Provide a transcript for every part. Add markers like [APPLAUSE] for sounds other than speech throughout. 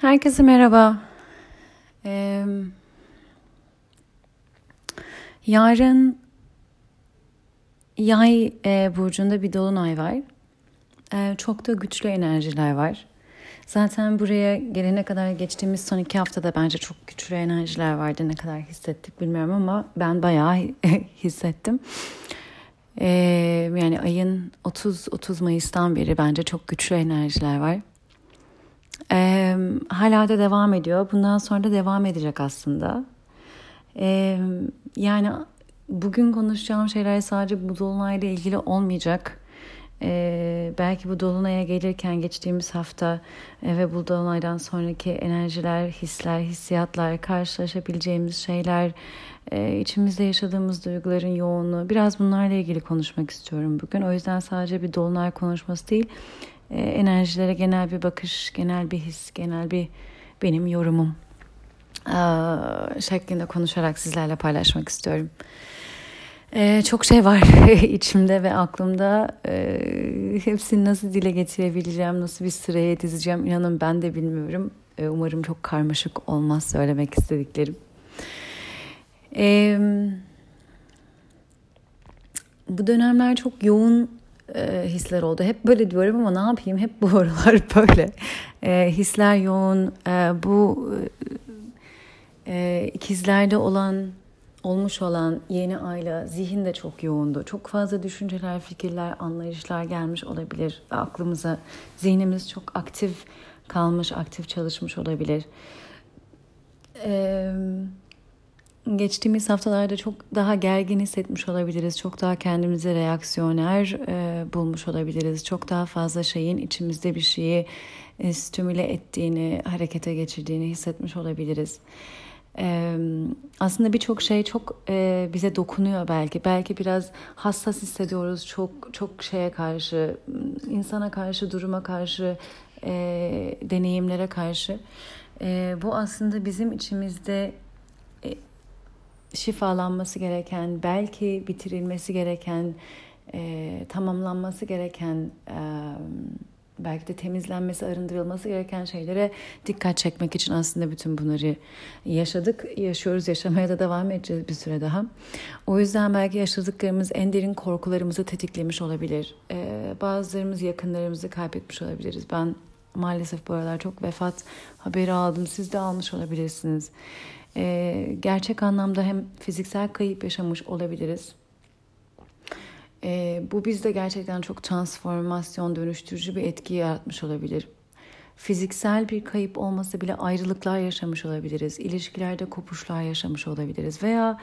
Herkese merhaba. Ee, yarın Yay e, burcunda bir dolunay var. E, çok da güçlü enerjiler var. Zaten buraya gelene kadar geçtiğimiz son iki haftada bence çok güçlü enerjiler vardı. Ne kadar hissettik bilmiyorum ama ben bayağı [LAUGHS] hissettim. E, yani ayın 30-30 Mayıs'tan beri bence çok güçlü enerjiler var. E, hala da devam ediyor. Bundan sonra da devam edecek aslında. E, yani bugün konuşacağım şeyler sadece bu dolunayla ilgili olmayacak. Ee, belki bu dolunaya gelirken geçtiğimiz hafta e, ve bu dolunaydan sonraki enerjiler, hisler, hissiyatlar, karşılaşabileceğimiz şeyler, e, içimizde yaşadığımız duyguların yoğunluğu biraz bunlarla ilgili konuşmak istiyorum bugün. O yüzden sadece bir dolunay konuşması değil, e, enerjilere genel bir bakış, genel bir his, genel bir benim yorumum e, şeklinde konuşarak sizlerle paylaşmak istiyorum. Ee, çok şey var [LAUGHS] içimde ve aklımda. Ee, hepsini nasıl dile getirebileceğim, nasıl bir sıraya dizeceğim inanın ben de bilmiyorum. Ee, umarım çok karmaşık olmaz söylemek istediklerim. Ee, bu dönemler çok yoğun e, hisler oldu. Hep böyle diyorum ama ne yapayım? Hep bu aralar [LAUGHS] böyle. E, hisler yoğun. E, bu e, ikizlerde olan olmuş olan yeni ayla zihin de çok yoğundu. Çok fazla düşünceler, fikirler, anlayışlar gelmiş olabilir aklımıza. Zihnimiz çok aktif kalmış, aktif çalışmış olabilir. Ee, geçtiğimiz haftalarda çok daha gergin hissetmiş olabiliriz. Çok daha kendimize reaksiyoner e, bulmuş olabiliriz. Çok daha fazla şeyin içimizde bir şeyi e, stimüle ettiğini, harekete geçirdiğini hissetmiş olabiliriz. Ee, aslında birçok şey çok e, bize dokunuyor belki. Belki biraz hassas hissediyoruz çok çok şeye karşı, insana karşı, duruma karşı, e, deneyimlere karşı. E, bu aslında bizim içimizde e, şifalanması gereken, belki bitirilmesi gereken, e, tamamlanması gereken... E, belki de temizlenmesi, arındırılması gereken şeylere dikkat çekmek için aslında bütün bunları yaşadık, yaşıyoruz, yaşamaya da devam edeceğiz bir süre daha. O yüzden belki yaşadıklarımız en derin korkularımızı tetiklemiş olabilir. Ee, bazılarımız yakınlarımızı kaybetmiş olabiliriz. Ben maalesef bu aralar çok vefat haberi aldım. Siz de almış olabilirsiniz. Ee, gerçek anlamda hem fiziksel kayıp yaşamış olabiliriz e, bu bizde gerçekten çok transformasyon, dönüştürücü bir etki yaratmış olabilir. Fiziksel bir kayıp olmasa bile ayrılıklar yaşamış olabiliriz. İlişkilerde kopuşlar yaşamış olabiliriz. Veya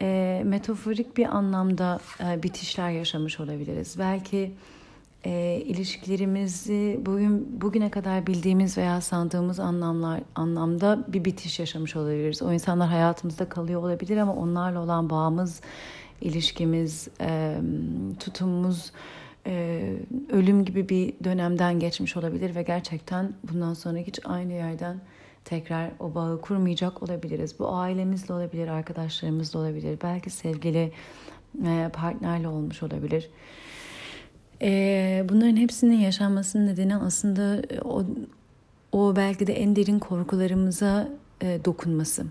e, metaforik bir anlamda e, bitişler yaşamış olabiliriz. Belki e, ilişkilerimizi bugün bugüne kadar bildiğimiz veya sandığımız anlamlar anlamda bir bitiş yaşamış olabiliriz. O insanlar hayatımızda kalıyor olabilir ama onlarla olan bağımız ilişkimiz, e, tutumumuz e, ölüm gibi bir dönemden geçmiş olabilir ve gerçekten bundan sonra hiç aynı yerden tekrar o bağı kurmayacak olabiliriz. Bu ailemizle olabilir, arkadaşlarımızla olabilir, belki sevgili e, partnerle olmuş olabilir. E, bunların hepsinin yaşanmasının nedeni aslında o, o belki de en derin korkularımıza e, dokunması.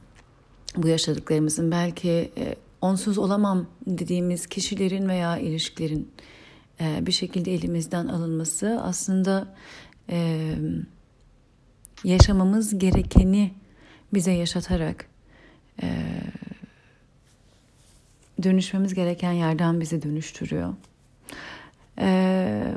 Bu yaşadıklarımızın belki e, onsuz olamam dediğimiz kişilerin veya ilişkilerin e, bir şekilde elimizden alınması aslında e, yaşamamız gerekeni bize yaşatarak e, dönüşmemiz gereken yerden bizi dönüştürüyor.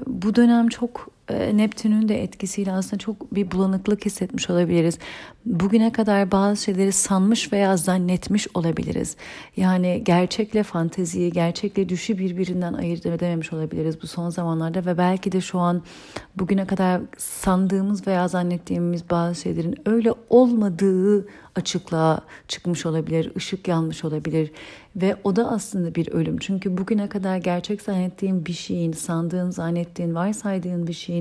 Bu dönem çok Neptün'ün de etkisiyle aslında çok bir bulanıklık hissetmiş olabiliriz. Bugüne kadar bazı şeyleri sanmış veya zannetmiş olabiliriz. Yani gerçekle fanteziyi, gerçekle düşü birbirinden ayırt edememiş olabiliriz bu son zamanlarda ve belki de şu an bugüne kadar sandığımız veya zannettiğimiz bazı şeylerin öyle olmadığı açıklığa çıkmış olabilir, ışık yanmış olabilir ve o da aslında bir ölüm. Çünkü bugüne kadar gerçek zannettiğin bir şeyin, sandığın, zannettiğin, varsaydığın bir şeyin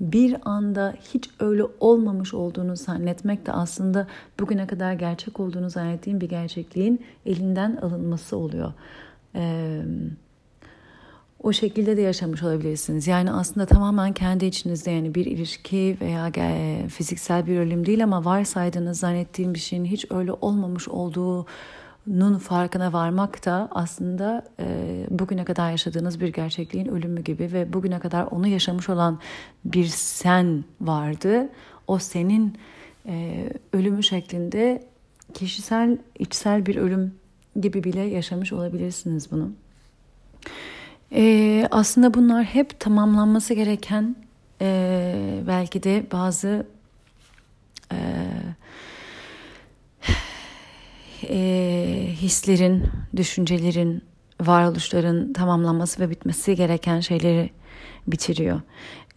bir anda hiç öyle olmamış olduğunu zannetmek de aslında bugüne kadar gerçek olduğunu zannettiğin bir gerçekliğin elinden alınması oluyor. Ee, o şekilde de yaşamış olabilirsiniz. Yani aslında tamamen kendi içinizde yani bir ilişki veya fiziksel bir ölüm değil ama varsaydığınız zannettiğim bir şeyin hiç öyle olmamış olduğunun farkına varmak da aslında e, bugüne kadar yaşadığınız bir gerçekliğin ölümü gibi ve bugüne kadar onu yaşamış olan bir sen vardı. O senin e, ölümü şeklinde kişisel, içsel bir ölüm gibi bile yaşamış olabilirsiniz bunu. Ee, aslında bunlar hep tamamlanması gereken e, belki de bazı e, e, hislerin, düşüncelerin, varoluşların tamamlanması ve bitmesi gereken şeyleri bitiriyor.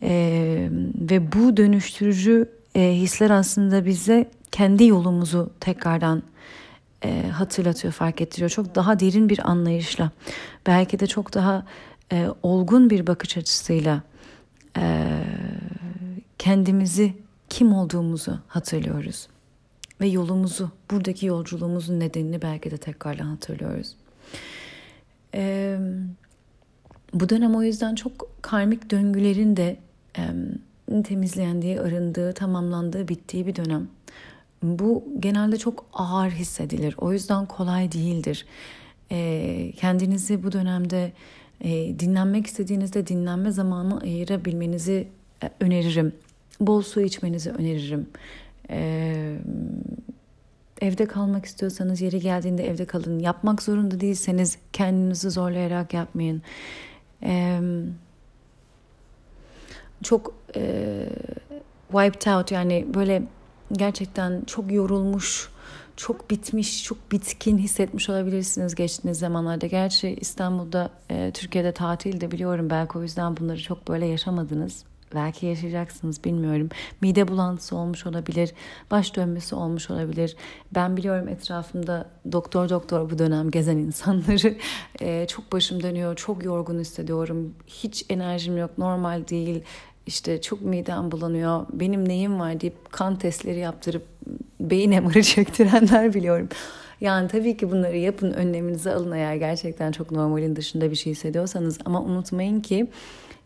E, ve bu dönüştürücü e, hisler aslında bize kendi yolumuzu tekrardan e, hatırlatıyor, fark ettiriyor. Çok daha derin bir anlayışla, belki de çok daha e, olgun bir bakış açısıyla e, kendimizi, kim olduğumuzu hatırlıyoruz. Ve yolumuzu, buradaki yolculuğumuzun nedenini belki de tekrardan hatırlıyoruz. E, bu dönem o yüzden çok karmik döngülerin de e, temizlendiği, arındığı, tamamlandığı, bittiği bir dönem. Bu genelde çok ağır hissedilir. O yüzden kolay değildir. E, kendinizi bu dönemde e, dinlenmek istediğinizde dinlenme zamanı ayırabilmenizi e, öneririm. Bol su içmenizi öneririm. Evde kalmak istiyorsanız yeri geldiğinde evde kalın. Yapmak zorunda değilseniz kendinizi zorlayarak yapmayın. E, çok e, wiped out yani böyle gerçekten çok yorulmuş, çok bitmiş, çok bitkin hissetmiş olabilirsiniz geçtiğiniz zamanlarda. Gerçi İstanbul'da, e, Türkiye'de tatilde biliyorum. Belki o yüzden bunları çok böyle yaşamadınız. Belki yaşayacaksınız bilmiyorum. Mide bulantısı olmuş olabilir, baş dönmesi olmuş olabilir. Ben biliyorum etrafımda doktor doktor bu dönem gezen insanları [LAUGHS] e, çok başım dönüyor, çok yorgun hissediyorum. Hiç enerjim yok, normal değil işte çok midem bulanıyor, benim neyim var deyip kan testleri yaptırıp beyin MR'ı [LAUGHS] çektirenler biliyorum. Yani tabii ki bunları yapın, önleminizi alın eğer gerçekten çok normalin dışında bir şey hissediyorsanız. Ama unutmayın ki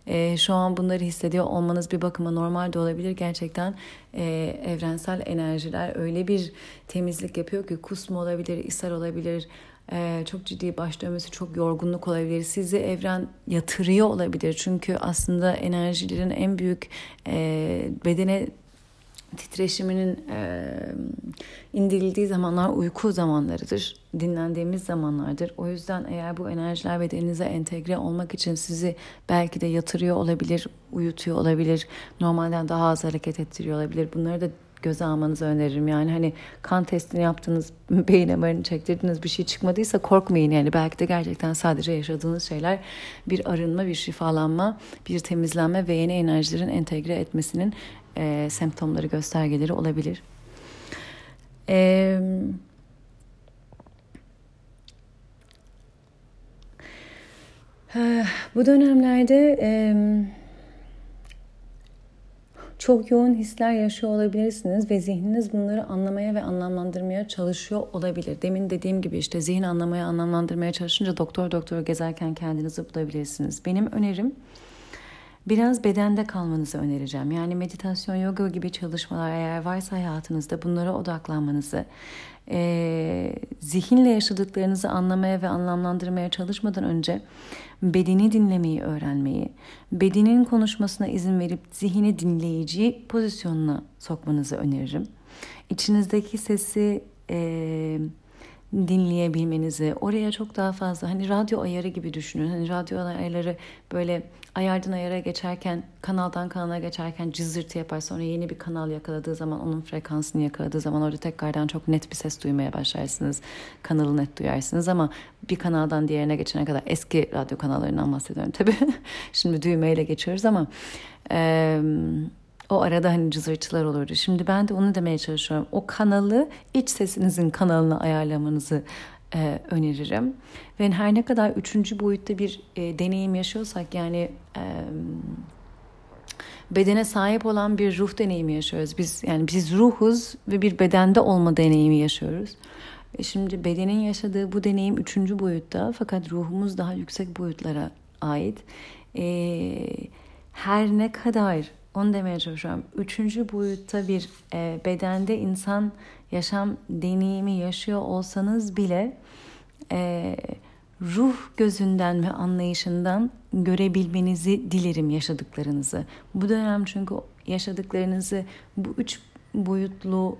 e, şu an bunları hissediyor olmanız bir bakıma normal de olabilir. Gerçekten e, evrensel enerjiler öyle bir temizlik yapıyor ki kusma olabilir, ishal olabilir, ee, çok ciddi baş dönmesi, çok yorgunluk olabilir. Sizi evren yatırıyor olabilir. Çünkü aslında enerjilerin en büyük e, bedene titreşiminin e, indirildiği zamanlar uyku zamanlarıdır. Dinlendiğimiz zamanlardır. O yüzden eğer bu enerjiler bedeninize entegre olmak için sizi belki de yatırıyor olabilir, uyutuyor olabilir, normalden daha az hareket ettiriyor olabilir. Bunları da göze almanızı öneririm. Yani hani kan testini yaptınız, [LAUGHS] beyin MR'ını çektirdiniz bir şey çıkmadıysa korkmayın. Yani belki de gerçekten sadece yaşadığınız şeyler bir arınma, bir şifalanma, bir temizlenme ve yeni enerjilerin entegre etmesinin e, semptomları, göstergeleri olabilir. Eee [SIGHS] Bu dönemlerde e, çok yoğun hisler yaşıyor olabilirsiniz ve zihniniz bunları anlamaya ve anlamlandırmaya çalışıyor olabilir. Demin dediğim gibi işte zihin anlamaya, anlamlandırmaya çalışınca doktor doktor gezerken kendinizi bulabilirsiniz. Benim önerim biraz bedende kalmanızı önereceğim. Yani meditasyon, yoga gibi çalışmalar eğer varsa hayatınızda bunlara odaklanmanızı, e, zihinle yaşadıklarınızı anlamaya ve anlamlandırmaya çalışmadan önce bedeni dinlemeyi öğrenmeyi, bedenin konuşmasına izin verip zihni dinleyici pozisyonuna sokmanızı öneririm. İçinizdeki sesi e, dinleyebilmenizi, oraya çok daha fazla hani radyo ayarı gibi düşünün. Hani radyo ayarları böyle ayardan ayara geçerken, kanaldan kanala geçerken cızırtı yapar. Sonra yeni bir kanal yakaladığı zaman, onun frekansını yakaladığı zaman orada tekrardan çok net bir ses duymaya başlarsınız. Kanalı net duyarsınız ama bir kanaldan diğerine geçene kadar eski radyo kanallarından bahsediyorum tabii. [LAUGHS] Şimdi düğmeyle geçiyoruz ama... Ee, o arada hani cızırtılar olurdu. Şimdi ben de onu demeye çalışıyorum. O kanalı iç sesinizin kanalına ayarlamanızı e, öneririm. Ve her ne kadar üçüncü boyutta bir e, deneyim yaşıyorsak yani e, bedene sahip olan bir ruh deneyimi yaşıyoruz. Biz yani biz ruhuz ve bir bedende olma deneyimi yaşıyoruz. E şimdi bedenin yaşadığı bu deneyim üçüncü boyutta fakat ruhumuz daha yüksek boyutlara ait. E, her ne kadar onu demeye çalışıyorum. Üçüncü boyutta bir e, bedende insan yaşam deneyimi yaşıyor olsanız bile e, ruh gözünden ve anlayışından görebilmenizi dilerim yaşadıklarınızı. Bu dönem çünkü yaşadıklarınızı bu üç boyutlu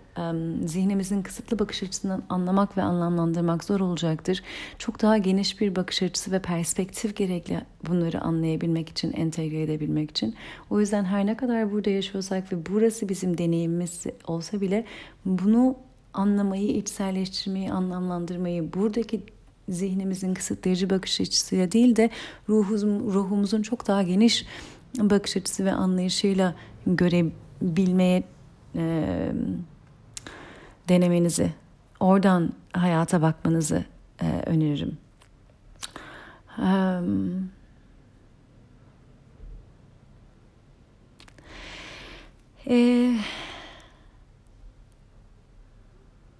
zihnimizin kısıtlı bakış açısından anlamak ve anlamlandırmak zor olacaktır. Çok daha geniş bir bakış açısı ve perspektif gerekli bunları anlayabilmek için, entegre edebilmek için. O yüzden her ne kadar burada yaşıyorsak ve burası bizim deneyimimiz olsa bile bunu anlamayı, içselleştirmeyi, anlamlandırmayı, buradaki zihnimizin kısıtlayıcı bakış açısıyla değil de ruhumuzun, ruhumuzun çok daha geniş bakış açısı ve anlayışıyla görebilmeye e, denemenizi, oradan hayata bakmanızı e, öneririm. Um, e,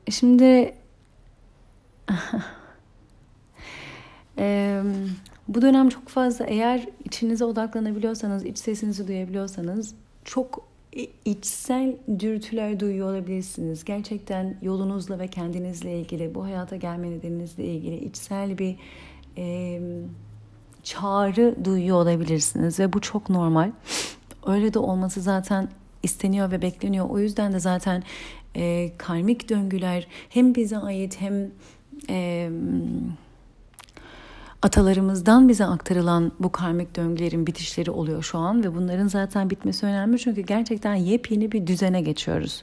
şimdi [LAUGHS] e, bu dönem çok fazla eğer içinize odaklanabiliyorsanız, iç sesinizi duyabiliyorsanız çok içsel dürtüler duyuyor olabilirsiniz. Gerçekten yolunuzla ve kendinizle ilgili, bu hayata gelme nedeninizle ilgili içsel bir e, çağrı duyuyor olabilirsiniz ve bu çok normal. Öyle de olması zaten isteniyor ve bekleniyor. O yüzden de zaten e, karmik döngüler hem bize ait hem e, atalarımızdan bize aktarılan bu karmik döngülerin bitişleri oluyor şu an ve bunların zaten bitmesi önemli çünkü gerçekten yepyeni bir düzene geçiyoruz.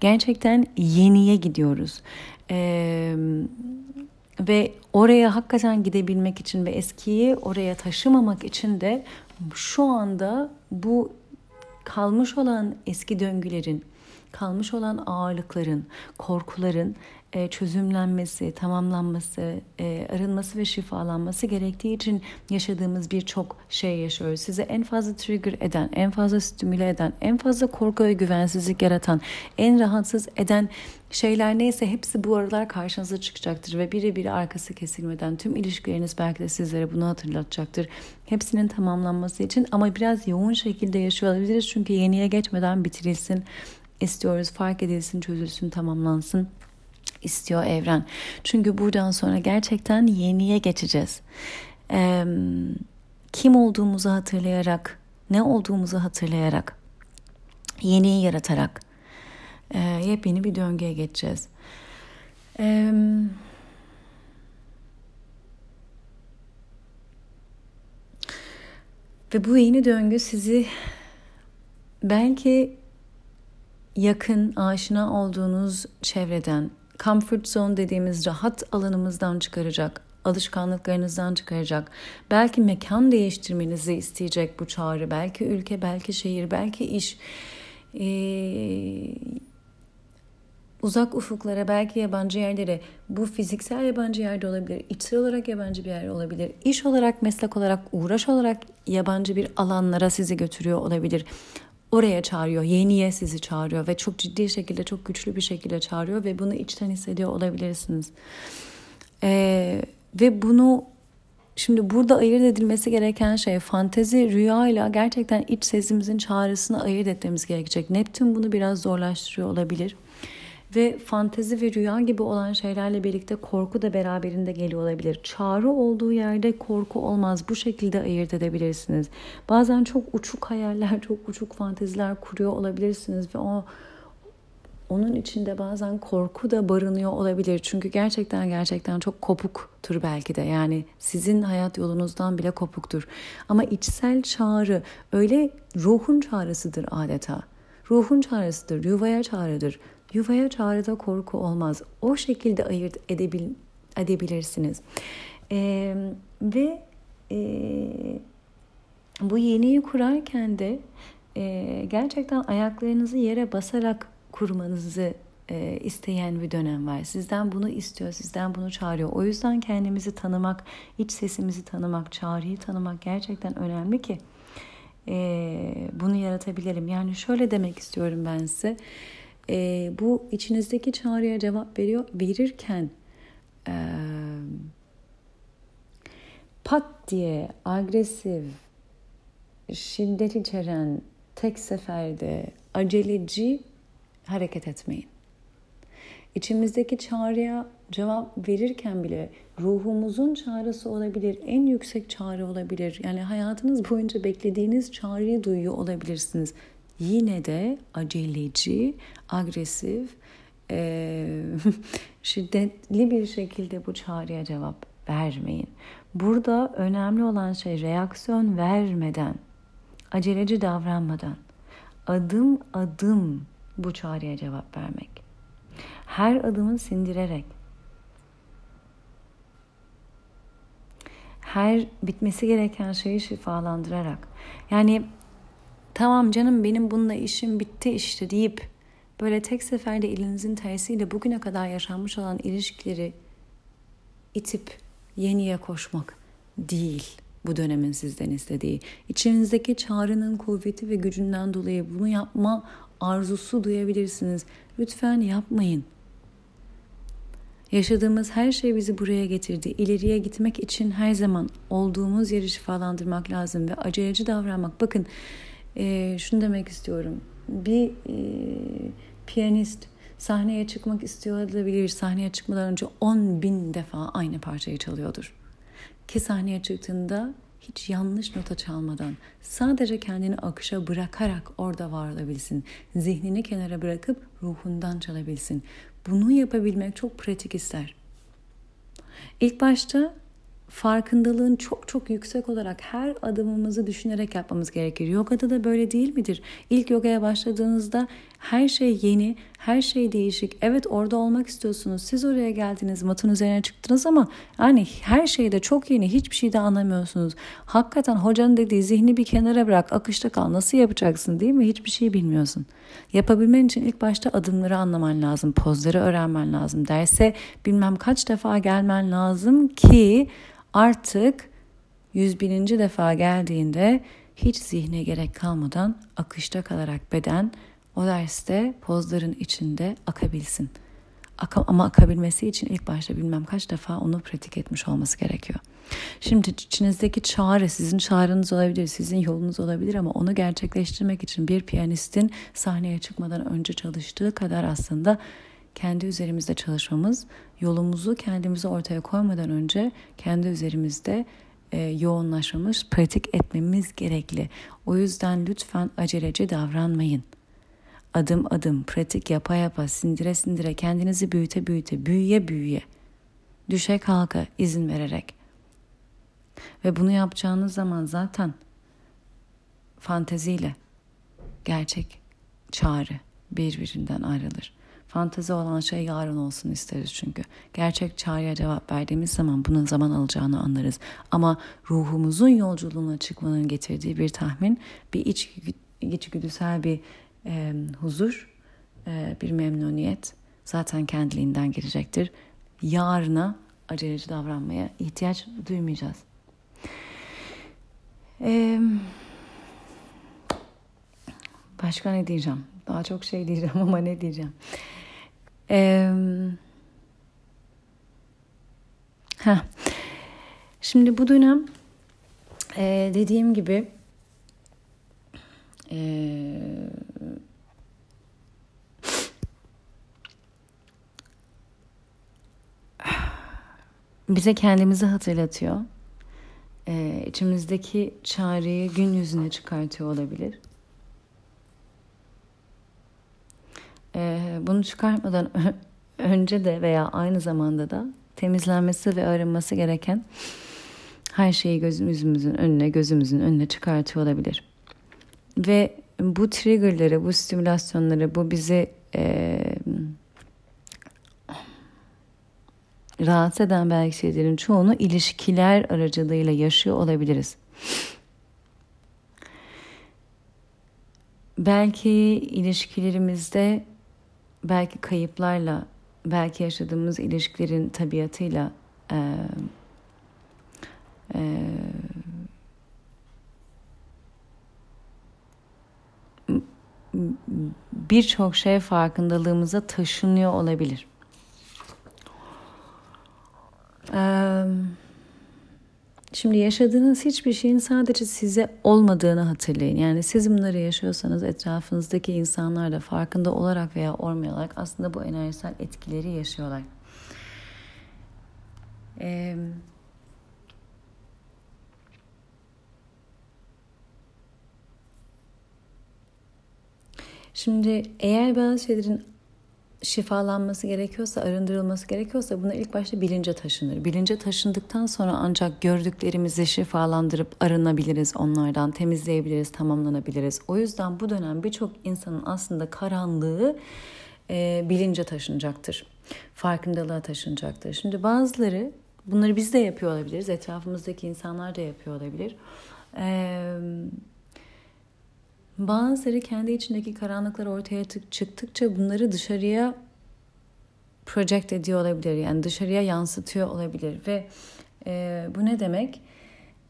Gerçekten yeniye gidiyoruz. Ee, ve oraya hakikaten gidebilmek için ve eskiyi oraya taşımamak için de şu anda bu kalmış olan eski döngülerin, kalmış olan ağırlıkların, korkuların e, çözümlenmesi, tamamlanması, e, arınması ve şifalanması gerektiği için yaşadığımız birçok şey yaşıyoruz. Size en fazla trigger eden, en fazla stimüle eden, en fazla korku ve güvensizlik yaratan, en rahatsız eden şeyler neyse hepsi bu aralar karşınıza çıkacaktır ve biri biri arkası kesilmeden tüm ilişkileriniz belki de sizlere bunu hatırlatacaktır. Hepsinin tamamlanması için ama biraz yoğun şekilde yaşıyor olabiliriz çünkü yeniye geçmeden bitirilsin istiyoruz, fark edilsin, çözülsün, tamamlansın istiyor evren. Çünkü buradan sonra gerçekten yeniye geçeceğiz. Ee, kim olduğumuzu hatırlayarak, ne olduğumuzu hatırlayarak, yeniyi yaratarak e, yepyeni bir döngüye geçeceğiz. Ee, ve bu yeni döngü sizi belki yakın, aşina olduğunuz çevreden, comfort zone dediğimiz rahat alanımızdan çıkaracak, alışkanlıklarınızdan çıkaracak. Belki mekan değiştirmenizi isteyecek bu çağrı. Belki ülke, belki şehir, belki iş. Ee, uzak ufuklara, belki yabancı yerlere, bu fiziksel yabancı yerde olabilir, içsel olarak yabancı bir yer olabilir, iş olarak, meslek olarak, uğraş olarak yabancı bir alanlara sizi götürüyor olabilir oraya çağırıyor. Yeniye sizi çağırıyor ve çok ciddi şekilde, çok güçlü bir şekilde çağırıyor ve bunu içten hissediyor olabilirsiniz. Ee, ve bunu şimdi burada ayırt edilmesi gereken şey fantezi rüyayla gerçekten iç sesimizin çağrısını ayırt etmemiz gerekecek. Neptün bunu biraz zorlaştırıyor olabilir. Ve fantezi ve rüya gibi olan şeylerle birlikte korku da beraberinde geliyor olabilir. Çağrı olduğu yerde korku olmaz. Bu şekilde ayırt edebilirsiniz. Bazen çok uçuk hayaller, [LAUGHS] çok uçuk fanteziler kuruyor olabilirsiniz ve o onun içinde bazen korku da barınıyor olabilir. Çünkü gerçekten gerçekten çok kopuktur belki de. Yani sizin hayat yolunuzdan bile kopuktur. Ama içsel çağrı öyle ruhun çağrısıdır adeta. Ruhun çağrısıdır, yuvaya çağrıdır. Yuvaya çağrıda korku olmaz. O şekilde ayırt edebil, edebilirsiniz. Ee, ve e, bu yeniyi kurarken de e, gerçekten ayaklarınızı yere basarak kurmanızı e, isteyen bir dönem var. Sizden bunu istiyor, sizden bunu çağırıyor. O yüzden kendimizi tanımak, iç sesimizi tanımak, çağrıyı tanımak gerçekten önemli ki e, bunu yaratabilirim. Yani şöyle demek istiyorum ben size e, bu içinizdeki çağrıya cevap veriyor verirken e, pat diye agresif, şiddet içeren, tek seferde aceleci hareket etmeyin. İçimizdeki çağrıya cevap verirken bile ruhumuzun çağrısı olabilir, en yüksek çağrı olabilir. Yani hayatınız boyunca beklediğiniz çağrıyı duyuyor olabilirsiniz. Yine de aceleci, agresif, e, [LAUGHS] şiddetli bir şekilde bu çağrıya cevap vermeyin. Burada önemli olan şey reaksiyon vermeden, aceleci davranmadan, adım adım bu çağrıya cevap vermek. Her adımı sindirerek, her bitmesi gereken şeyi şifalandırarak. Yani tamam canım benim bununla işim bitti işte deyip böyle tek seferde elinizin tersiyle bugüne kadar yaşanmış olan ilişkileri itip yeniye koşmak değil bu dönemin sizden istediği. İçinizdeki çağrının kuvveti ve gücünden dolayı bunu yapma arzusu duyabilirsiniz. Lütfen yapmayın. Yaşadığımız her şey bizi buraya getirdi. İleriye gitmek için her zaman olduğumuz yeri şifalandırmak lazım ve aceleci davranmak. Bakın e, şunu demek istiyorum. Bir e, piyanist sahneye çıkmak istiyor olabilir. Sahneye çıkmadan önce 10 bin defa aynı parçayı çalıyordur. Ki sahneye çıktığında hiç yanlış nota çalmadan sadece kendini akışa bırakarak orada var olabilsin. Zihnini kenara bırakıp ruhundan çalabilsin. Bunu yapabilmek çok pratik ister. İlk başta farkındalığın çok çok yüksek olarak her adımımızı düşünerek yapmamız gerekir. Yogada da böyle değil midir? İlk yogaya başladığınızda her şey yeni, her şey değişik. Evet orada olmak istiyorsunuz. Siz oraya geldiniz, matın üzerine çıktınız ama yani her şey de çok yeni. Hiçbir şey de anlamıyorsunuz. Hakikaten hocanın dediği zihni bir kenara bırak, akışta kal. Nasıl yapacaksın değil mi? Hiçbir şey bilmiyorsun. Yapabilmen için ilk başta adımları anlaman lazım. Pozları öğrenmen lazım. Derse bilmem kaç defa gelmen lazım ki artık 101. defa geldiğinde hiç zihne gerek kalmadan akışta kalarak beden o derste pozların içinde akabilsin. Ama akabilmesi için ilk başta bilmem kaç defa onu pratik etmiş olması gerekiyor. Şimdi içinizdeki çağrı sizin çağrınız olabilir, sizin yolunuz olabilir ama onu gerçekleştirmek için bir piyanistin sahneye çıkmadan önce çalıştığı kadar aslında kendi üzerimizde çalışmamız, yolumuzu kendimize ortaya koymadan önce kendi üzerimizde e, yoğunlaşmamız, pratik etmemiz gerekli. O yüzden lütfen aceleci davranmayın. Adım adım, pratik yapa yapa, sindire sindire, kendinizi büyüte büyüte, büyüye büyüye, düşe kalka izin vererek. Ve bunu yapacağınız zaman zaten fanteziyle gerçek çağrı birbirinden ayrılır. Fantezi olan şey yarın olsun isteriz çünkü. Gerçek çağrıya cevap verdiğimiz zaman bunun zaman alacağını anlarız. Ama ruhumuzun yolculuğuna çıkmanın getirdiği bir tahmin, bir iç, içgüdüsel bir e, huzur, e, bir memnuniyet zaten kendiliğinden gelecektir. Yarına aceleci davranmaya ihtiyaç duymayacağız. Ee, başka ne diyeceğim? Daha çok şey diyeceğim [LAUGHS] ama ne diyeceğim? Ee. Şimdi bu dönem e, dediğim gibi e, bize kendimizi hatırlatıyor. Ee, içimizdeki çağrıyı gün yüzüne çıkartıyor olabilir. Ee, bunu çıkartmadan [LAUGHS] önce de veya aynı zamanda da temizlenmesi ve arınması gereken her şeyi gözümüzün önüne, gözümüzün önüne çıkartıyor olabilir. Ve bu triggerları, bu stimülasyonları, bu bizi e, rahatsız eden belki şeylerin çoğunu ilişkiler aracılığıyla yaşıyor olabiliriz. Belki ilişkilerimizde belki kayıplarla, belki yaşadığımız ilişkilerin tabiatıyla e, e, birçok şey farkındalığımıza taşınıyor olabilir. Şimdi yaşadığınız hiçbir şeyin sadece size olmadığını hatırlayın. Yani siz bunları yaşıyorsanız etrafınızdaki insanlar da farkında olarak veya olmayarak aslında bu enerjisel etkileri yaşıyorlar. Ee, şimdi eğer bazı şeylerin şifalanması gerekiyorsa, arındırılması gerekiyorsa buna ilk başta bilince taşınır. Bilince taşındıktan sonra ancak gördüklerimizi şifalandırıp arınabiliriz onlardan, temizleyebiliriz, tamamlanabiliriz. O yüzden bu dönem birçok insanın aslında karanlığı e, bilince taşınacaktır. Farkındalığa taşınacaktır. Şimdi bazıları bunları biz de yapıyor olabiliriz, etrafımızdaki insanlar da yapıyor olabilir. Eee Bazıları kendi içindeki karanlıklar ortaya çıktıkça bunları dışarıya project ediyor olabilir. Yani dışarıya yansıtıyor olabilir ve e, bu ne demek?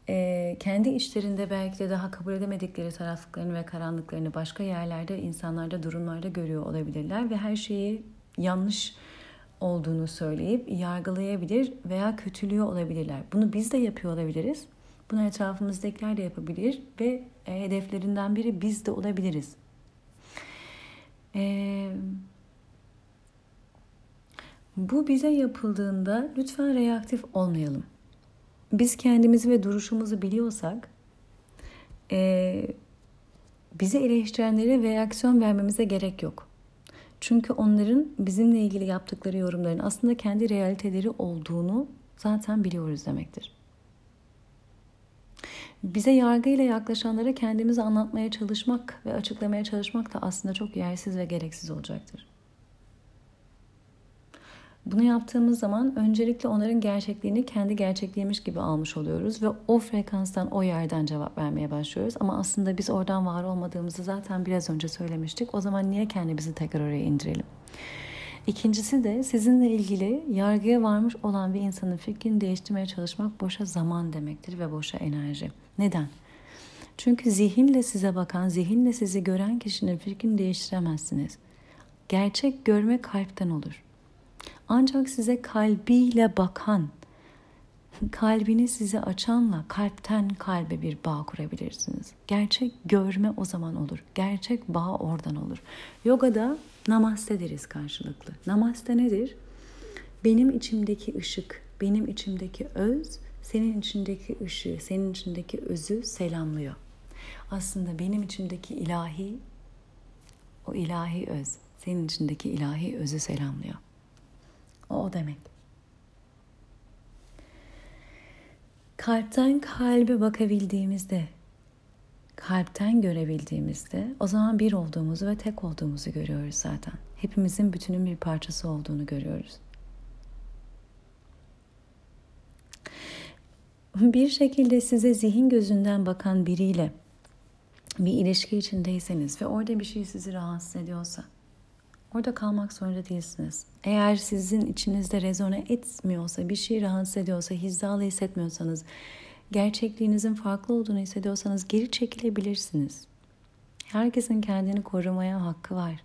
E, kendi içlerinde belki de daha kabul edemedikleri taraflıklarını ve karanlıklarını başka yerlerde, insanlarda, durumlarda görüyor olabilirler ve her şeyi yanlış olduğunu söyleyip yargılayabilir veya kötülüyor olabilirler. Bunu biz de yapıyor olabiliriz. Bunu etrafımızdakiler de yapabilir ve hedeflerinden biri biz de olabiliriz. E, bu bize yapıldığında lütfen reaktif olmayalım. Biz kendimizi ve duruşumuzu biliyorsak e, bize eleştirenlere reaksiyon vermemize gerek yok. Çünkü onların bizimle ilgili yaptıkları yorumların aslında kendi realiteleri olduğunu zaten biliyoruz demektir. Bize yargıyla yaklaşanlara kendimizi anlatmaya çalışmak ve açıklamaya çalışmak da aslında çok yersiz ve gereksiz olacaktır. Bunu yaptığımız zaman öncelikle onların gerçekliğini kendi gerçekliğiymiş gibi almış oluyoruz ve o frekanstan, o yerden cevap vermeye başlıyoruz. Ama aslında biz oradan var olmadığımızı zaten biraz önce söylemiştik. O zaman niye kendimizi tekrar oraya indirelim? İkincisi de sizinle ilgili yargıya varmış olan bir insanın fikrini değiştirmeye çalışmak boşa zaman demektir ve boşa enerji. Neden? Çünkü zihinle size bakan, zihinle sizi gören kişinin fikrini değiştiremezsiniz. Gerçek görme kalpten olur. Ancak size kalbiyle bakan, kalbini size açanla kalpten kalbe bir bağ kurabilirsiniz. Gerçek görme o zaman olur. Gerçek bağ oradan olur. Yogada namaste deriz karşılıklı. Namaste nedir? Benim içimdeki ışık, benim içimdeki öz senin içindeki ışığı, senin içindeki özü selamlıyor. Aslında benim içimdeki ilahi, o ilahi öz, senin içindeki ilahi özü selamlıyor. O, o demek. Kalpten kalbe bakabildiğimizde, kalpten görebildiğimizde o zaman bir olduğumuzu ve tek olduğumuzu görüyoruz zaten. Hepimizin bütünün bir parçası olduğunu görüyoruz. bir şekilde size zihin gözünden bakan biriyle bir ilişki içindeyseniz ve orada bir şey sizi rahatsız ediyorsa orada kalmak zorunda değilsiniz. Eğer sizin içinizde rezone etmiyorsa, bir şey rahatsız ediyorsa, hizalı hissetmiyorsanız, gerçekliğinizin farklı olduğunu hissediyorsanız geri çekilebilirsiniz. Herkesin kendini korumaya hakkı var.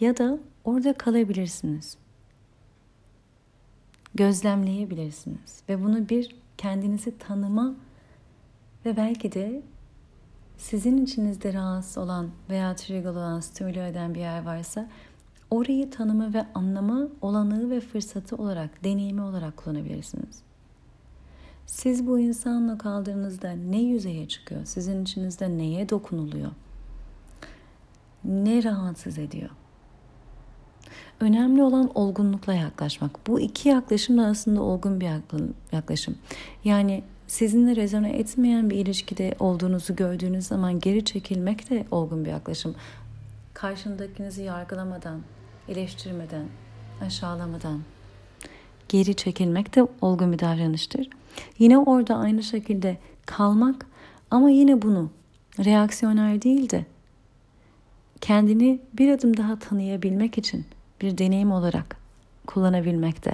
Ya da orada kalabilirsiniz gözlemleyebilirsiniz. Ve bunu bir kendinizi tanıma ve belki de sizin içinizde rahatsız olan veya trigger olan, stimüle eden bir yer varsa orayı tanıma ve anlama olanağı ve fırsatı olarak, deneyimi olarak kullanabilirsiniz. Siz bu insanla kaldığınızda ne yüzeye çıkıyor? Sizin içinizde neye dokunuluyor? Ne rahatsız ediyor? Önemli olan olgunlukla yaklaşmak. Bu iki yaklaşım da aslında olgun bir yaklaşım. Yani sizinle rezone etmeyen bir ilişkide olduğunuzu gördüğünüz zaman geri çekilmek de olgun bir yaklaşım. Karşındakinizi yargılamadan, eleştirmeden, aşağılamadan geri çekilmek de olgun bir davranıştır. Yine orada aynı şekilde kalmak ama yine bunu reaksiyoner değil de kendini bir adım daha tanıyabilmek için bir deneyim olarak kullanabilmek de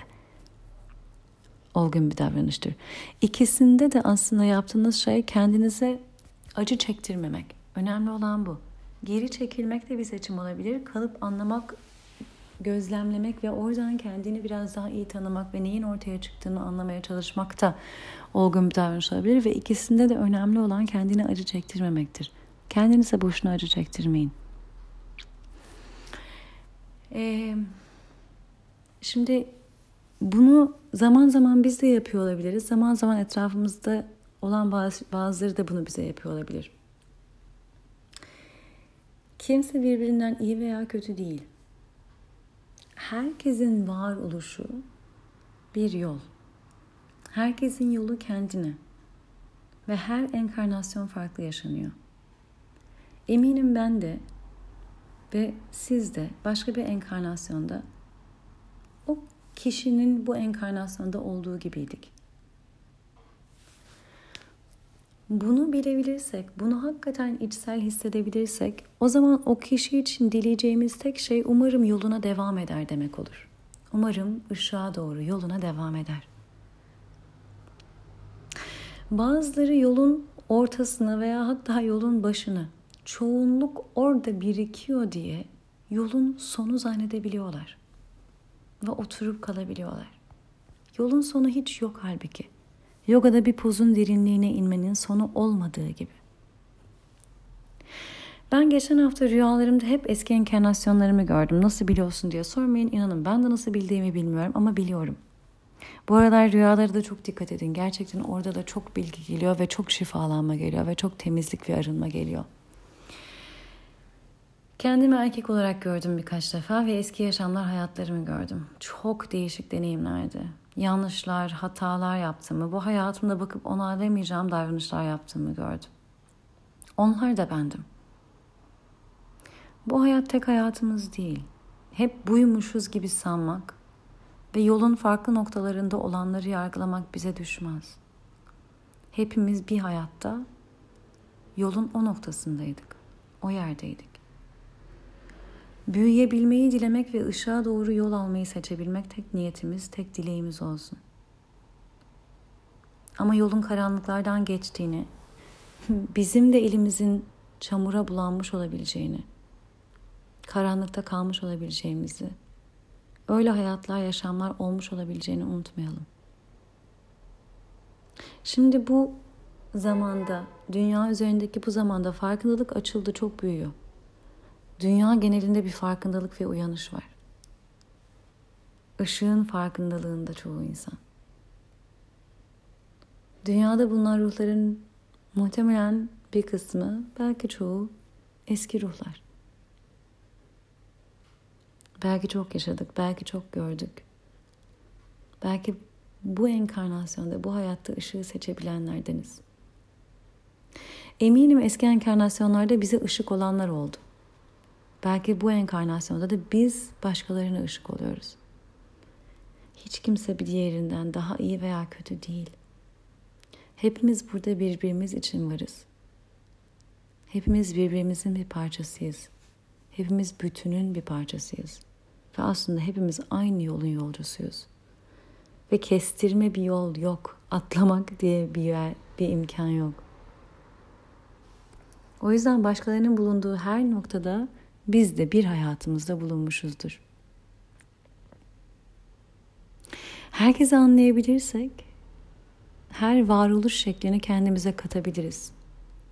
olgun bir davranıştır. İkisinde de aslında yaptığınız şey kendinize acı çektirmemek. Önemli olan bu. Geri çekilmek de bir seçim olabilir. Kalıp anlamak gözlemlemek ve oradan kendini biraz daha iyi tanımak ve neyin ortaya çıktığını anlamaya çalışmak da olgun bir davranış olabilir ve ikisinde de önemli olan kendini acı çektirmemektir. Kendinize boşuna acı çektirmeyin. Ee, şimdi bunu zaman zaman biz de yapıyor olabiliriz. Zaman zaman etrafımızda olan bazı, bazıları da bunu bize yapıyor olabilir. Kimse birbirinden iyi veya kötü değil. Herkesin var oluşu bir yol. Herkesin yolu kendine. Ve her enkarnasyon farklı yaşanıyor. Eminim ben de ve siz de başka bir enkarnasyonda o kişinin bu enkarnasyonda olduğu gibiydik. Bunu bilebilirsek, bunu hakikaten içsel hissedebilirsek, o zaman o kişi için dileyeceğimiz tek şey umarım yoluna devam eder demek olur. Umarım ışığa doğru yoluna devam eder. Bazıları yolun ortasına veya hatta yolun başını çoğunluk orada birikiyor diye yolun sonu zannedebiliyorlar ve oturup kalabiliyorlar. Yolun sonu hiç yok halbuki. Yogada bir pozun derinliğine inmenin sonu olmadığı gibi. Ben geçen hafta rüyalarımda hep eski enkarnasyonlarımı gördüm. Nasıl biliyorsun diye sormayın. İnanın ben de nasıl bildiğimi bilmiyorum ama biliyorum. Bu aralar rüyalara da çok dikkat edin. Gerçekten orada da çok bilgi geliyor ve çok şifalanma geliyor ve çok temizlik ve arınma geliyor. Kendimi erkek olarak gördüm birkaç defa ve eski yaşamlar hayatlarımı gördüm. Çok değişik deneyimlerdi. Yanlışlar, hatalar yaptığımı, bu hayatımda bakıp onaylamayacağım davranışlar yaptığımı gördüm. Onlar da bendim. Bu hayat tek hayatımız değil. Hep buymuşuz gibi sanmak ve yolun farklı noktalarında olanları yargılamak bize düşmez. Hepimiz bir hayatta yolun o noktasındaydık. O yerdeydik. Büyüyebilmeyi dilemek ve ışığa doğru yol almayı seçebilmek tek niyetimiz, tek dileğimiz olsun. Ama yolun karanlıklardan geçtiğini, [LAUGHS] bizim de elimizin çamura bulanmış olabileceğini, karanlıkta kalmış olabileceğimizi, öyle hayatlar, yaşamlar olmuş olabileceğini unutmayalım. Şimdi bu zamanda, dünya üzerindeki bu zamanda farkındalık açıldı, çok büyüyor. Dünya genelinde bir farkındalık ve uyanış var. Işığın farkındalığında çoğu insan. Dünyada bulunan ruhların muhtemelen bir kısmı, belki çoğu eski ruhlar. Belki çok yaşadık, belki çok gördük. Belki bu enkarnasyonda, bu hayatta ışığı seçebilenlerdeniz. Eminim eski enkarnasyonlarda bize ışık olanlar oldu. Belki bu enkarnasyonda da biz başkalarına ışık oluyoruz. Hiç kimse bir diğerinden daha iyi veya kötü değil. Hepimiz burada birbirimiz için varız. Hepimiz birbirimizin bir parçasıyız. Hepimiz bütünün bir parçasıyız. Ve aslında hepimiz aynı yolun yolcusuyuz. Ve kestirme bir yol yok. Atlamak diye bir yer, bir imkan yok. O yüzden başkalarının bulunduğu her noktada biz de bir hayatımızda bulunmuşuzdur. Herkesi anlayabilirsek her varoluş şeklini kendimize katabiliriz.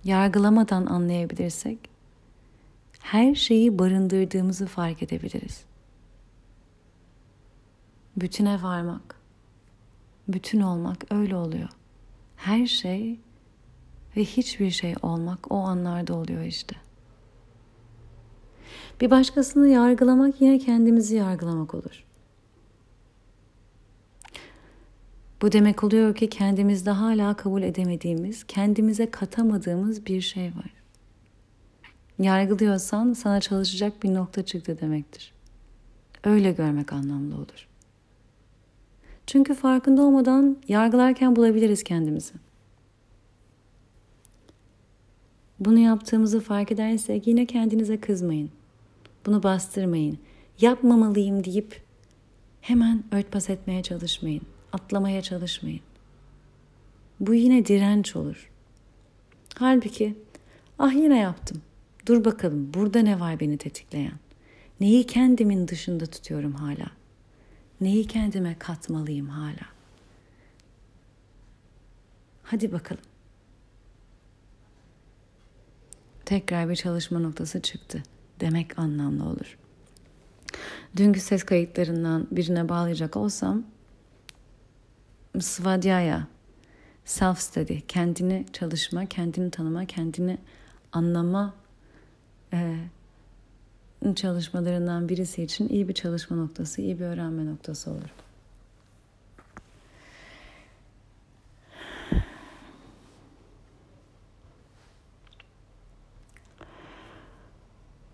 Yargılamadan anlayabilirsek her şeyi barındırdığımızı fark edebiliriz. Bütüne varmak, bütün olmak öyle oluyor. Her şey ve hiçbir şey olmak o anlarda oluyor işte. Bir başkasını yargılamak yine kendimizi yargılamak olur. Bu demek oluyor ki kendimizde hala kabul edemediğimiz, kendimize katamadığımız bir şey var. Yargılıyorsan sana çalışacak bir nokta çıktı demektir. Öyle görmek anlamlı olur. Çünkü farkında olmadan yargılarken bulabiliriz kendimizi. Bunu yaptığımızı fark edersek yine kendinize kızmayın. Bunu bastırmayın. Yapmamalıyım deyip hemen örtbas etmeye çalışmayın. Atlamaya çalışmayın. Bu yine direnç olur. Halbuki ah yine yaptım. Dur bakalım burada ne var beni tetikleyen? Neyi kendimin dışında tutuyorum hala? Neyi kendime katmalıyım hala? Hadi bakalım. Tekrar bir çalışma noktası çıktı demek anlamlı olur. Dünkü ses kayıtlarından birine bağlayacak olsam Svadhyaya, self study, kendini çalışma, kendini tanıma, kendini anlama e, çalışmalarından birisi için iyi bir çalışma noktası, iyi bir öğrenme noktası olur.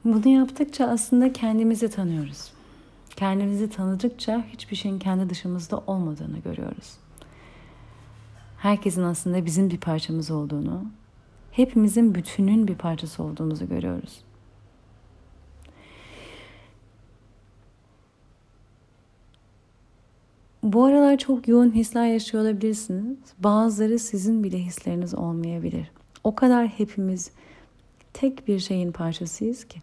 Bunu yaptıkça aslında kendimizi tanıyoruz. Kendimizi tanıdıkça hiçbir şeyin kendi dışımızda olmadığını görüyoruz. Herkesin aslında bizim bir parçamız olduğunu, hepimizin bütünün bir parçası olduğumuzu görüyoruz. Bu aralar çok yoğun hisler yaşıyor olabilirsiniz. Bazıları sizin bile hisleriniz olmayabilir. O kadar hepimiz tek bir şeyin parçasıyız ki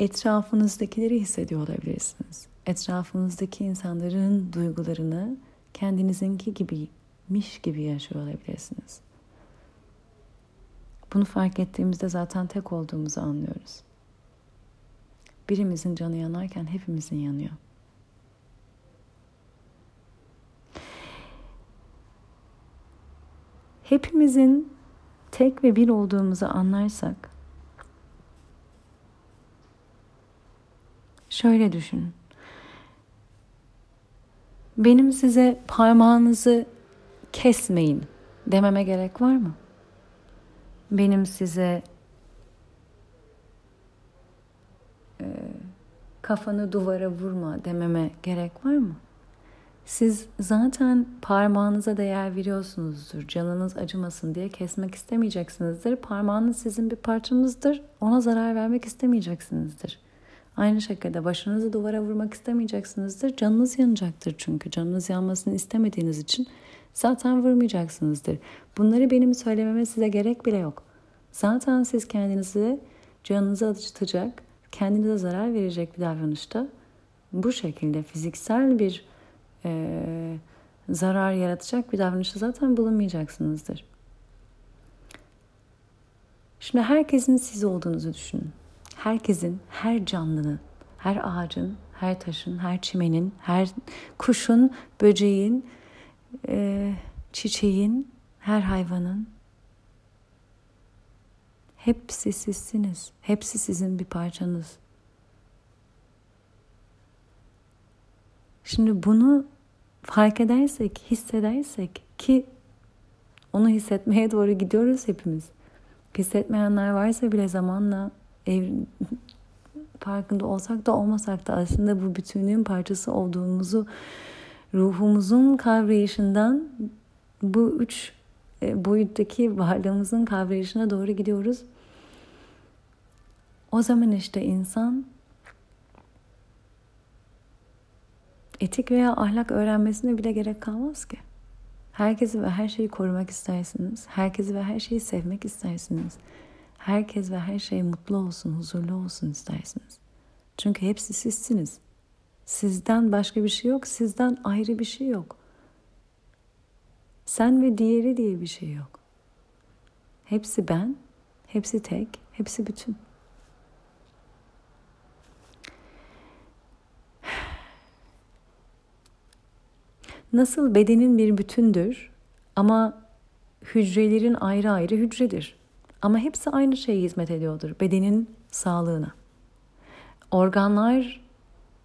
etrafınızdakileri hissediyor olabilirsiniz. Etrafınızdaki insanların duygularını kendinizinki gibiymiş gibi yaşıyor olabilirsiniz. Bunu fark ettiğimizde zaten tek olduğumuzu anlıyoruz. Birimizin canı yanarken hepimizin yanıyor. Hepimizin tek ve bir olduğumuzu anlarsak Şöyle düşün. Benim size parmağınızı kesmeyin dememe gerek var mı? Benim size e, kafanı duvara vurma dememe gerek var mı? Siz zaten parmağınıza değer veriyorsunuzdur. Canınız acımasın diye kesmek istemeyeceksinizdir. Parmağınız sizin bir parçanızdır. Ona zarar vermek istemeyeceksinizdir. Aynı şekilde başınızı duvara vurmak istemeyeceksinizdir. Canınız yanacaktır çünkü. Canınız yanmasını istemediğiniz için zaten vurmayacaksınızdır. Bunları benim söylememe size gerek bile yok. Zaten siz kendinizi canınızı acıtacak, kendinize zarar verecek bir davranışta bu şekilde fiziksel bir e, zarar yaratacak bir davranışta zaten bulunmayacaksınızdır. Şimdi herkesin siz olduğunuzu düşünün herkesin, her canlının, her ağacın, her taşın, her çimenin, her kuşun, böceğin, e, çiçeğin, her hayvanın hepsi sizsiniz. Hepsi sizin bir parçanız. Şimdi bunu fark edersek, hissedersek ki onu hissetmeye doğru gidiyoruz hepimiz. Hissetmeyenler varsa bile zamanla ev, farkında olsak da olmasak da aslında bu bütünlüğün parçası olduğumuzu ruhumuzun kavrayışından bu üç e, boyuttaki varlığımızın kavrayışına doğru gidiyoruz. O zaman işte insan etik veya ahlak öğrenmesine bile gerek kalmaz ki. Herkesi ve her şeyi korumak istersiniz. Herkesi ve her şeyi sevmek istersiniz herkes ve her şey mutlu olsun, huzurlu olsun istersiniz. Çünkü hepsi sizsiniz. Sizden başka bir şey yok, sizden ayrı bir şey yok. Sen ve diğeri diye bir şey yok. Hepsi ben, hepsi tek, hepsi bütün. Nasıl bedenin bir bütündür ama hücrelerin ayrı ayrı hücredir. Ama hepsi aynı şeye hizmet ediyordur. Bedenin sağlığına. Organlar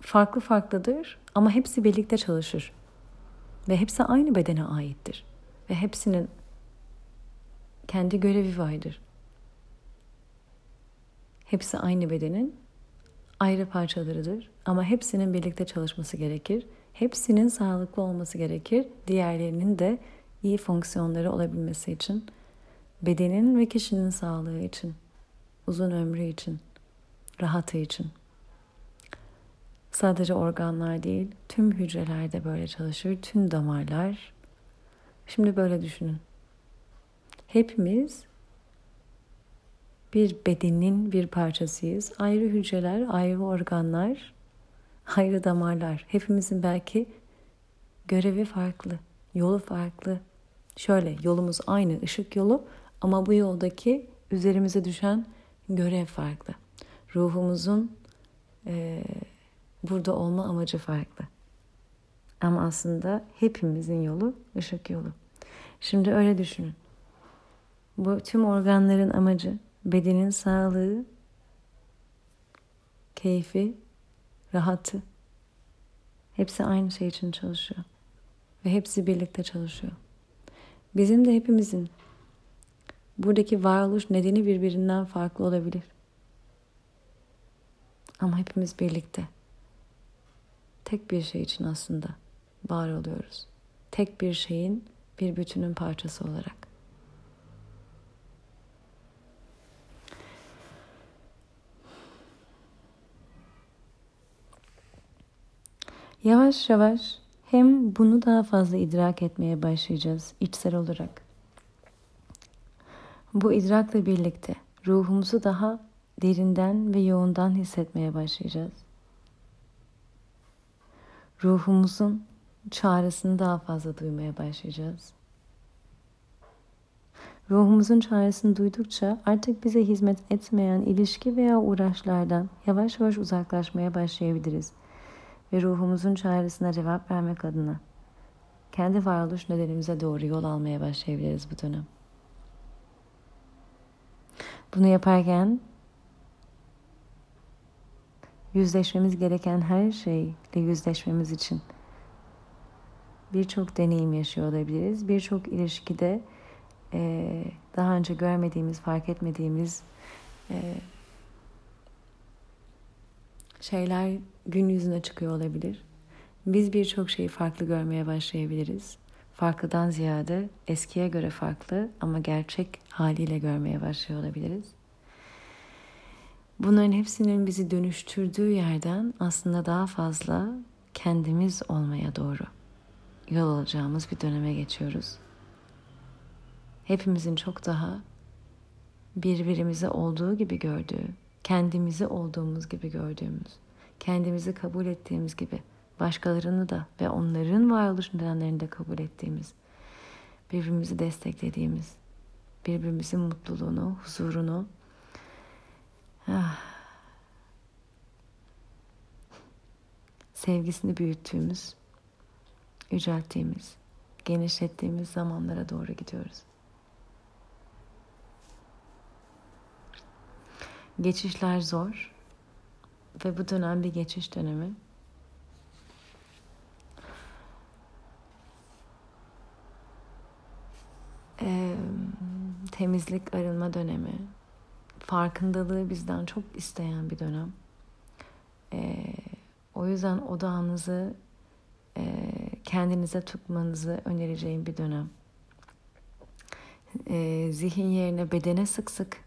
farklı farklıdır ama hepsi birlikte çalışır. Ve hepsi aynı bedene aittir. Ve hepsinin kendi görevi vardır. Hepsi aynı bedenin ayrı parçalarıdır ama hepsinin birlikte çalışması gerekir. Hepsinin sağlıklı olması gerekir. Diğerlerinin de iyi fonksiyonları olabilmesi için bedenin ve kişinin sağlığı için, uzun ömrü için, rahatı için. Sadece organlar değil, tüm hücrelerde böyle çalışır, tüm damarlar. Şimdi böyle düşünün. Hepimiz bir bedenin bir parçasıyız. Ayrı hücreler, ayrı organlar, ayrı damarlar. Hepimizin belki görevi farklı, yolu farklı. Şöyle yolumuz aynı ışık yolu ama bu yoldaki üzerimize düşen görev farklı. Ruhumuzun e, burada olma amacı farklı. Ama aslında hepimizin yolu ışık yolu. Şimdi öyle düşünün. Bu tüm organların amacı bedenin sağlığı, keyfi, rahatı. Hepsi aynı şey için çalışıyor. Ve hepsi birlikte çalışıyor. Bizim de hepimizin buradaki varoluş nedeni birbirinden farklı olabilir. Ama hepimiz birlikte. Tek bir şey için aslında var oluyoruz. Tek bir şeyin bir bütünün parçası olarak. Yavaş yavaş hem bunu daha fazla idrak etmeye başlayacağız içsel olarak. Bu idrakla birlikte ruhumuzu daha derinden ve yoğundan hissetmeye başlayacağız. Ruhumuzun çağrısını daha fazla duymaya başlayacağız. Ruhumuzun çağrısını duydukça artık bize hizmet etmeyen ilişki veya uğraşlardan yavaş yavaş uzaklaşmaya başlayabiliriz. Ve ruhumuzun çağrısına cevap vermek adına kendi varoluş nedenimize doğru yol almaya başlayabiliriz bu dönem. Bunu yaparken yüzleşmemiz gereken her şeyle yüzleşmemiz için birçok deneyim yaşıyor olabiliriz. Birçok ilişkide e, daha önce görmediğimiz, fark etmediğimiz e, şeyler gün yüzüne çıkıyor olabilir. Biz birçok şeyi farklı görmeye başlayabiliriz. Farklıdan ziyade eskiye göre farklı ama gerçek haliyle görmeye başlıyor olabiliriz. Bunların hepsinin bizi dönüştürdüğü yerden aslında daha fazla kendimiz olmaya doğru yol alacağımız bir döneme geçiyoruz. Hepimizin çok daha birbirimizi olduğu gibi gördüğü, kendimizi olduğumuz gibi gördüğümüz, kendimizi kabul ettiğimiz gibi başkalarını da ve onların varoluş nedenlerini de kabul ettiğimiz, birbirimizi desteklediğimiz, birbirimizin mutluluğunu, huzurunu, ah, sevgisini büyüttüğümüz, yücelttiğimiz, genişlettiğimiz zamanlara doğru gidiyoruz. Geçişler zor ve bu dönem bir geçiş dönemi. Ee, temizlik, arınma dönemi. Farkındalığı bizden çok isteyen bir dönem. Ee, o yüzden odağınızı e, kendinize tutmanızı önereceğim bir dönem. E, zihin yerine bedene sık sık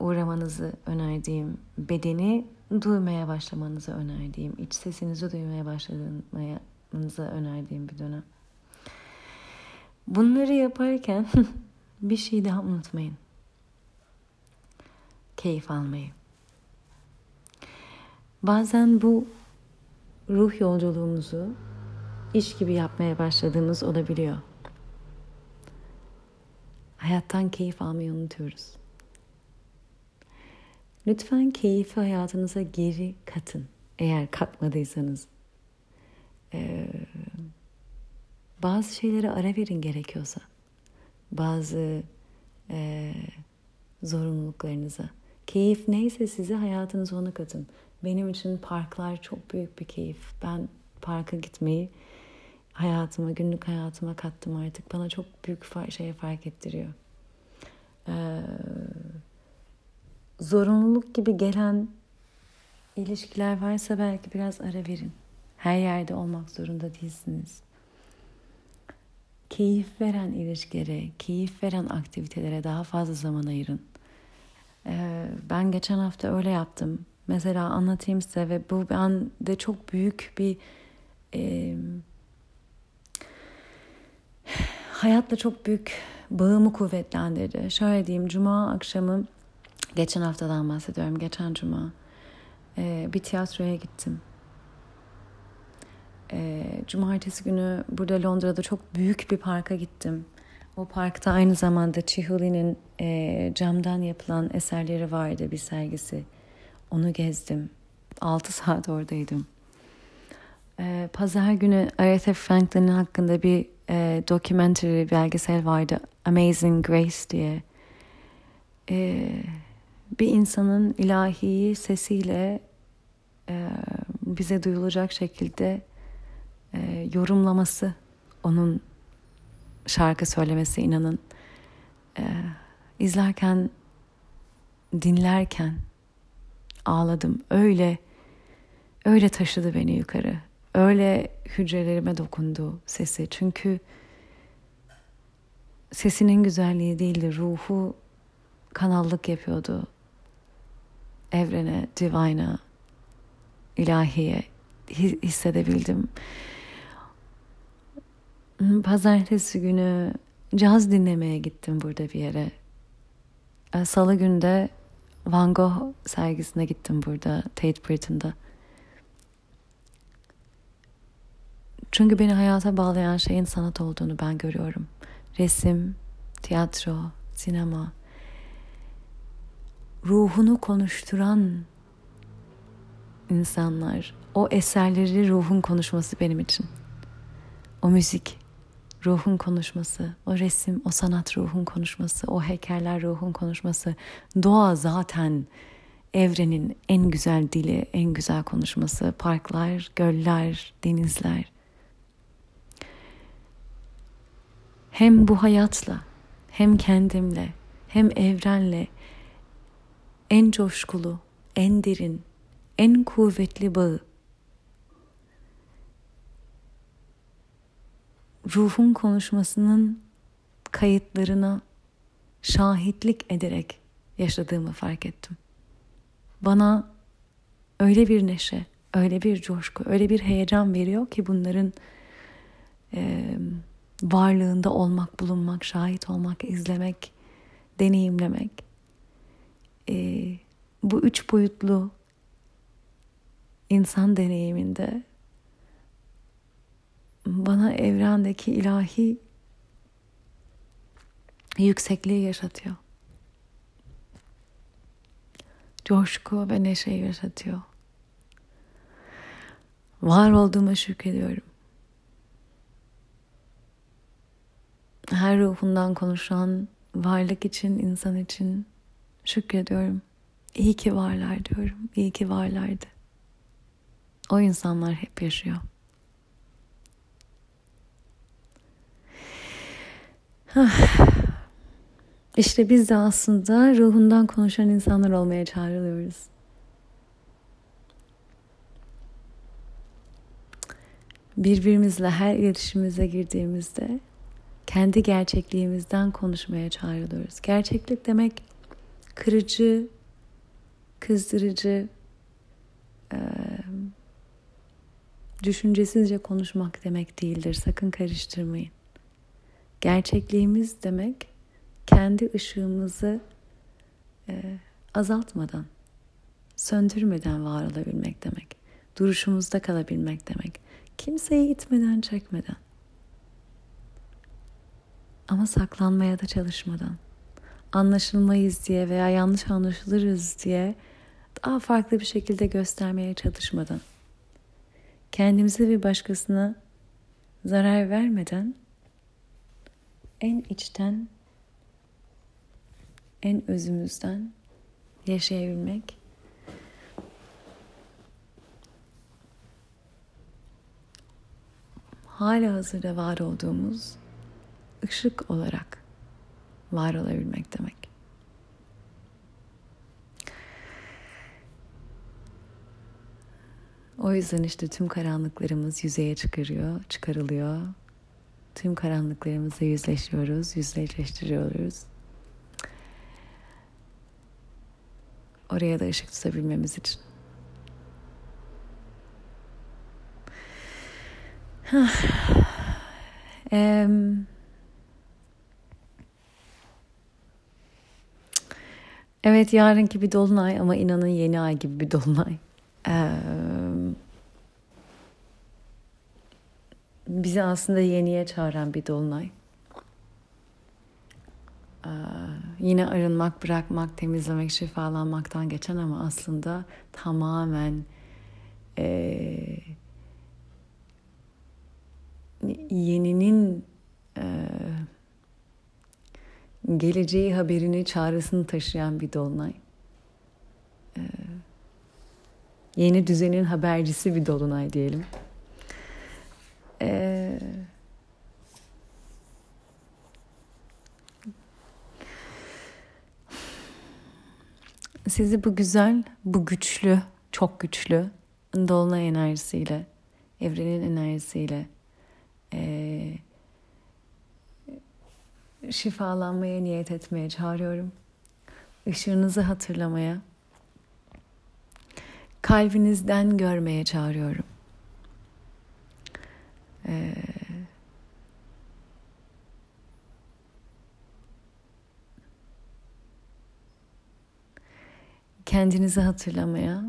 uğramanızı önerdiğim, bedeni duymaya başlamanızı önerdiğim, iç sesinizi duymaya başlamanızı önerdiğim bir dönem. Bunları yaparken [LAUGHS] bir şey daha unutmayın. Keyif almayı. Bazen bu ruh yolculuğumuzu iş gibi yapmaya başladığımız olabiliyor. Hayattan keyif almayı unutuyoruz. Lütfen keyfi hayatınıza geri katın. Eğer katmadıysanız. Ee, bazı şeylere ara verin gerekiyorsa. Bazı e, zorunluluklarınıza. Keyif neyse size hayatınıza onu katın. Benim için parklar çok büyük bir keyif. Ben parka gitmeyi hayatıma, günlük hayatıma kattım artık. Bana çok büyük şey fark ettiriyor. Ee, zorunluluk gibi gelen ilişkiler varsa belki biraz ara verin. Her yerde olmak zorunda değilsiniz. Keyif veren ilişkilere, keyif veren aktivitelere daha fazla zaman ayırın. Ee, ben geçen hafta öyle yaptım. Mesela anlatayım size ve bu bende çok büyük bir e, hayatla çok büyük bağımı kuvvetlendirdi. Şöyle diyeyim, cuma akşamı Geçen haftadan bahsediyorum. Geçen cuma e, bir tiyatroya gittim. E, cumartesi günü burada Londra'da çok büyük bir parka gittim. O parkta aynı zamanda Chihuli'nin e, camdan yapılan eserleri vardı bir sergisi. Onu gezdim. 6 [LAUGHS] saat oradaydım. E, Pazar günü Aretha Franklin'in hakkında bir e, documentary belgesel vardı. Amazing Grace diye. E, bir insanın ilahiyi sesiyle e, bize duyulacak şekilde e, yorumlaması onun şarkı söylemesi inanın. E, izlerken dinlerken ağladım. Öyle öyle taşıdı beni yukarı. Öyle hücrelerime dokundu sesi. Çünkü sesinin güzelliği değildi. Ruhu kanallık yapıyordu. Evrene, divine'a, ilahiye hissedebildim. Pazartesi günü caz dinlemeye gittim burada bir yere. E, Salı günde Van Gogh sergisine gittim burada Tate Britain'da. Çünkü beni hayata bağlayan şeyin sanat olduğunu ben görüyorum. Resim, tiyatro, sinema, ruhunu konuşturan insanlar. O eserleri ruhun konuşması benim için. O müzik ruhun konuşması, o resim, o sanat ruhun konuşması, o heykeller ruhun konuşması. Doğa zaten evrenin en güzel dili, en güzel konuşması. Parklar, göller, denizler. Hem bu hayatla, hem kendimle, hem evrenle en coşkulu, en derin, en kuvvetli bağı. Ruhun konuşmasının kayıtlarına şahitlik ederek yaşadığımı fark ettim. Bana öyle bir neşe, öyle bir coşku, öyle bir heyecan veriyor ki bunların e, varlığında olmak, bulunmak, şahit olmak, izlemek, deneyimlemek e, bu üç boyutlu insan deneyiminde bana evrendeki ilahi yüksekliği yaşatıyor. Coşku ve neşeyi yaşatıyor. Var olduğuma şükrediyorum. Her ruhundan konuşan varlık için, insan için Şükrediyorum. İyi ki varlar diyorum. İyi ki varlardı. O insanlar hep yaşıyor. İşte biz de aslında ruhundan konuşan insanlar olmaya çağrılıyoruz. Birbirimizle her iletişimimize girdiğimizde kendi gerçekliğimizden konuşmaya çağrılıyoruz. Gerçeklik demek kırıcı, kızdırıcı, düşüncesizce konuşmak demek değildir. Sakın karıştırmayın. Gerçekliğimiz demek kendi ışığımızı e, azaltmadan, söndürmeden var olabilmek demek. Duruşumuzda kalabilmek demek. Kimseyi itmeden, çekmeden. Ama saklanmaya da çalışmadan anlaşılmayız diye veya yanlış anlaşılırız diye daha farklı bir şekilde göstermeye çalışmadan kendimize ve başkasına zarar vermeden en içten en özümüzden yaşayabilmek hala hazırda var olduğumuz ışık olarak var olabilmek demek. O yüzden işte tüm karanlıklarımız yüzeye çıkarıyor, çıkarılıyor. Tüm karanlıklarımızla yüzleşiyoruz, yüzleştiriyoruz. Oraya da ışık tutabilmemiz için. um, Evet yarınki bir dolunay ama inanın yeni ay gibi bir dolunay. Ee, bizi aslında yeniye çağıran bir dolunay. Ee, yine arınmak, bırakmak, temizlemek, şifalanmaktan geçen ama aslında tamamen e, yeninin e, geleceği haberini, çağrısını taşıyan bir dolunay. Ee, yeni düzenin habercisi bir dolunay diyelim. Ee, sizi bu güzel, bu güçlü, çok güçlü dolunay enerjisiyle, evrenin enerjisiyle e, şifalanmaya niyet etmeye çağırıyorum. Işığınızı hatırlamaya, kalbinizden görmeye çağırıyorum. Kendinizi hatırlamaya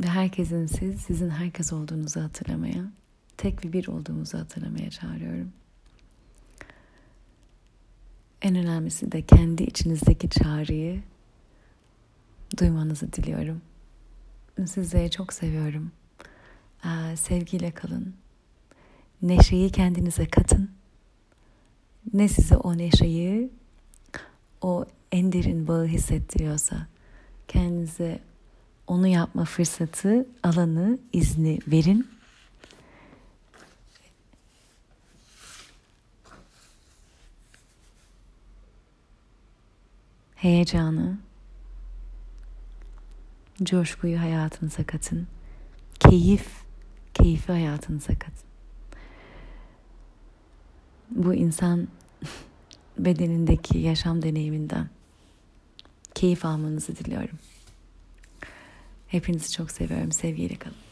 ve herkesin siz, sizin herkes olduğunuzu hatırlamaya, tek ve bir olduğumuzu hatırlamaya çağırıyorum. En önemlisi de kendi içinizdeki çağrıyı duymanızı diliyorum. Sizleri çok seviyorum. Ee, sevgiyle kalın. Neşeyi kendinize katın. Ne size o neşeyi, o en derin bağı hissettiriyorsa kendinize onu yapma fırsatı, alanı, izni verin. Heyecanı, coşkuyu hayatınıza katın. Keyif, keyfi hayatınıza katın. Bu insan [LAUGHS] bedenindeki yaşam deneyiminden keyif almanızı diliyorum. Hepinizi çok seviyorum. Sevgiyle kalın.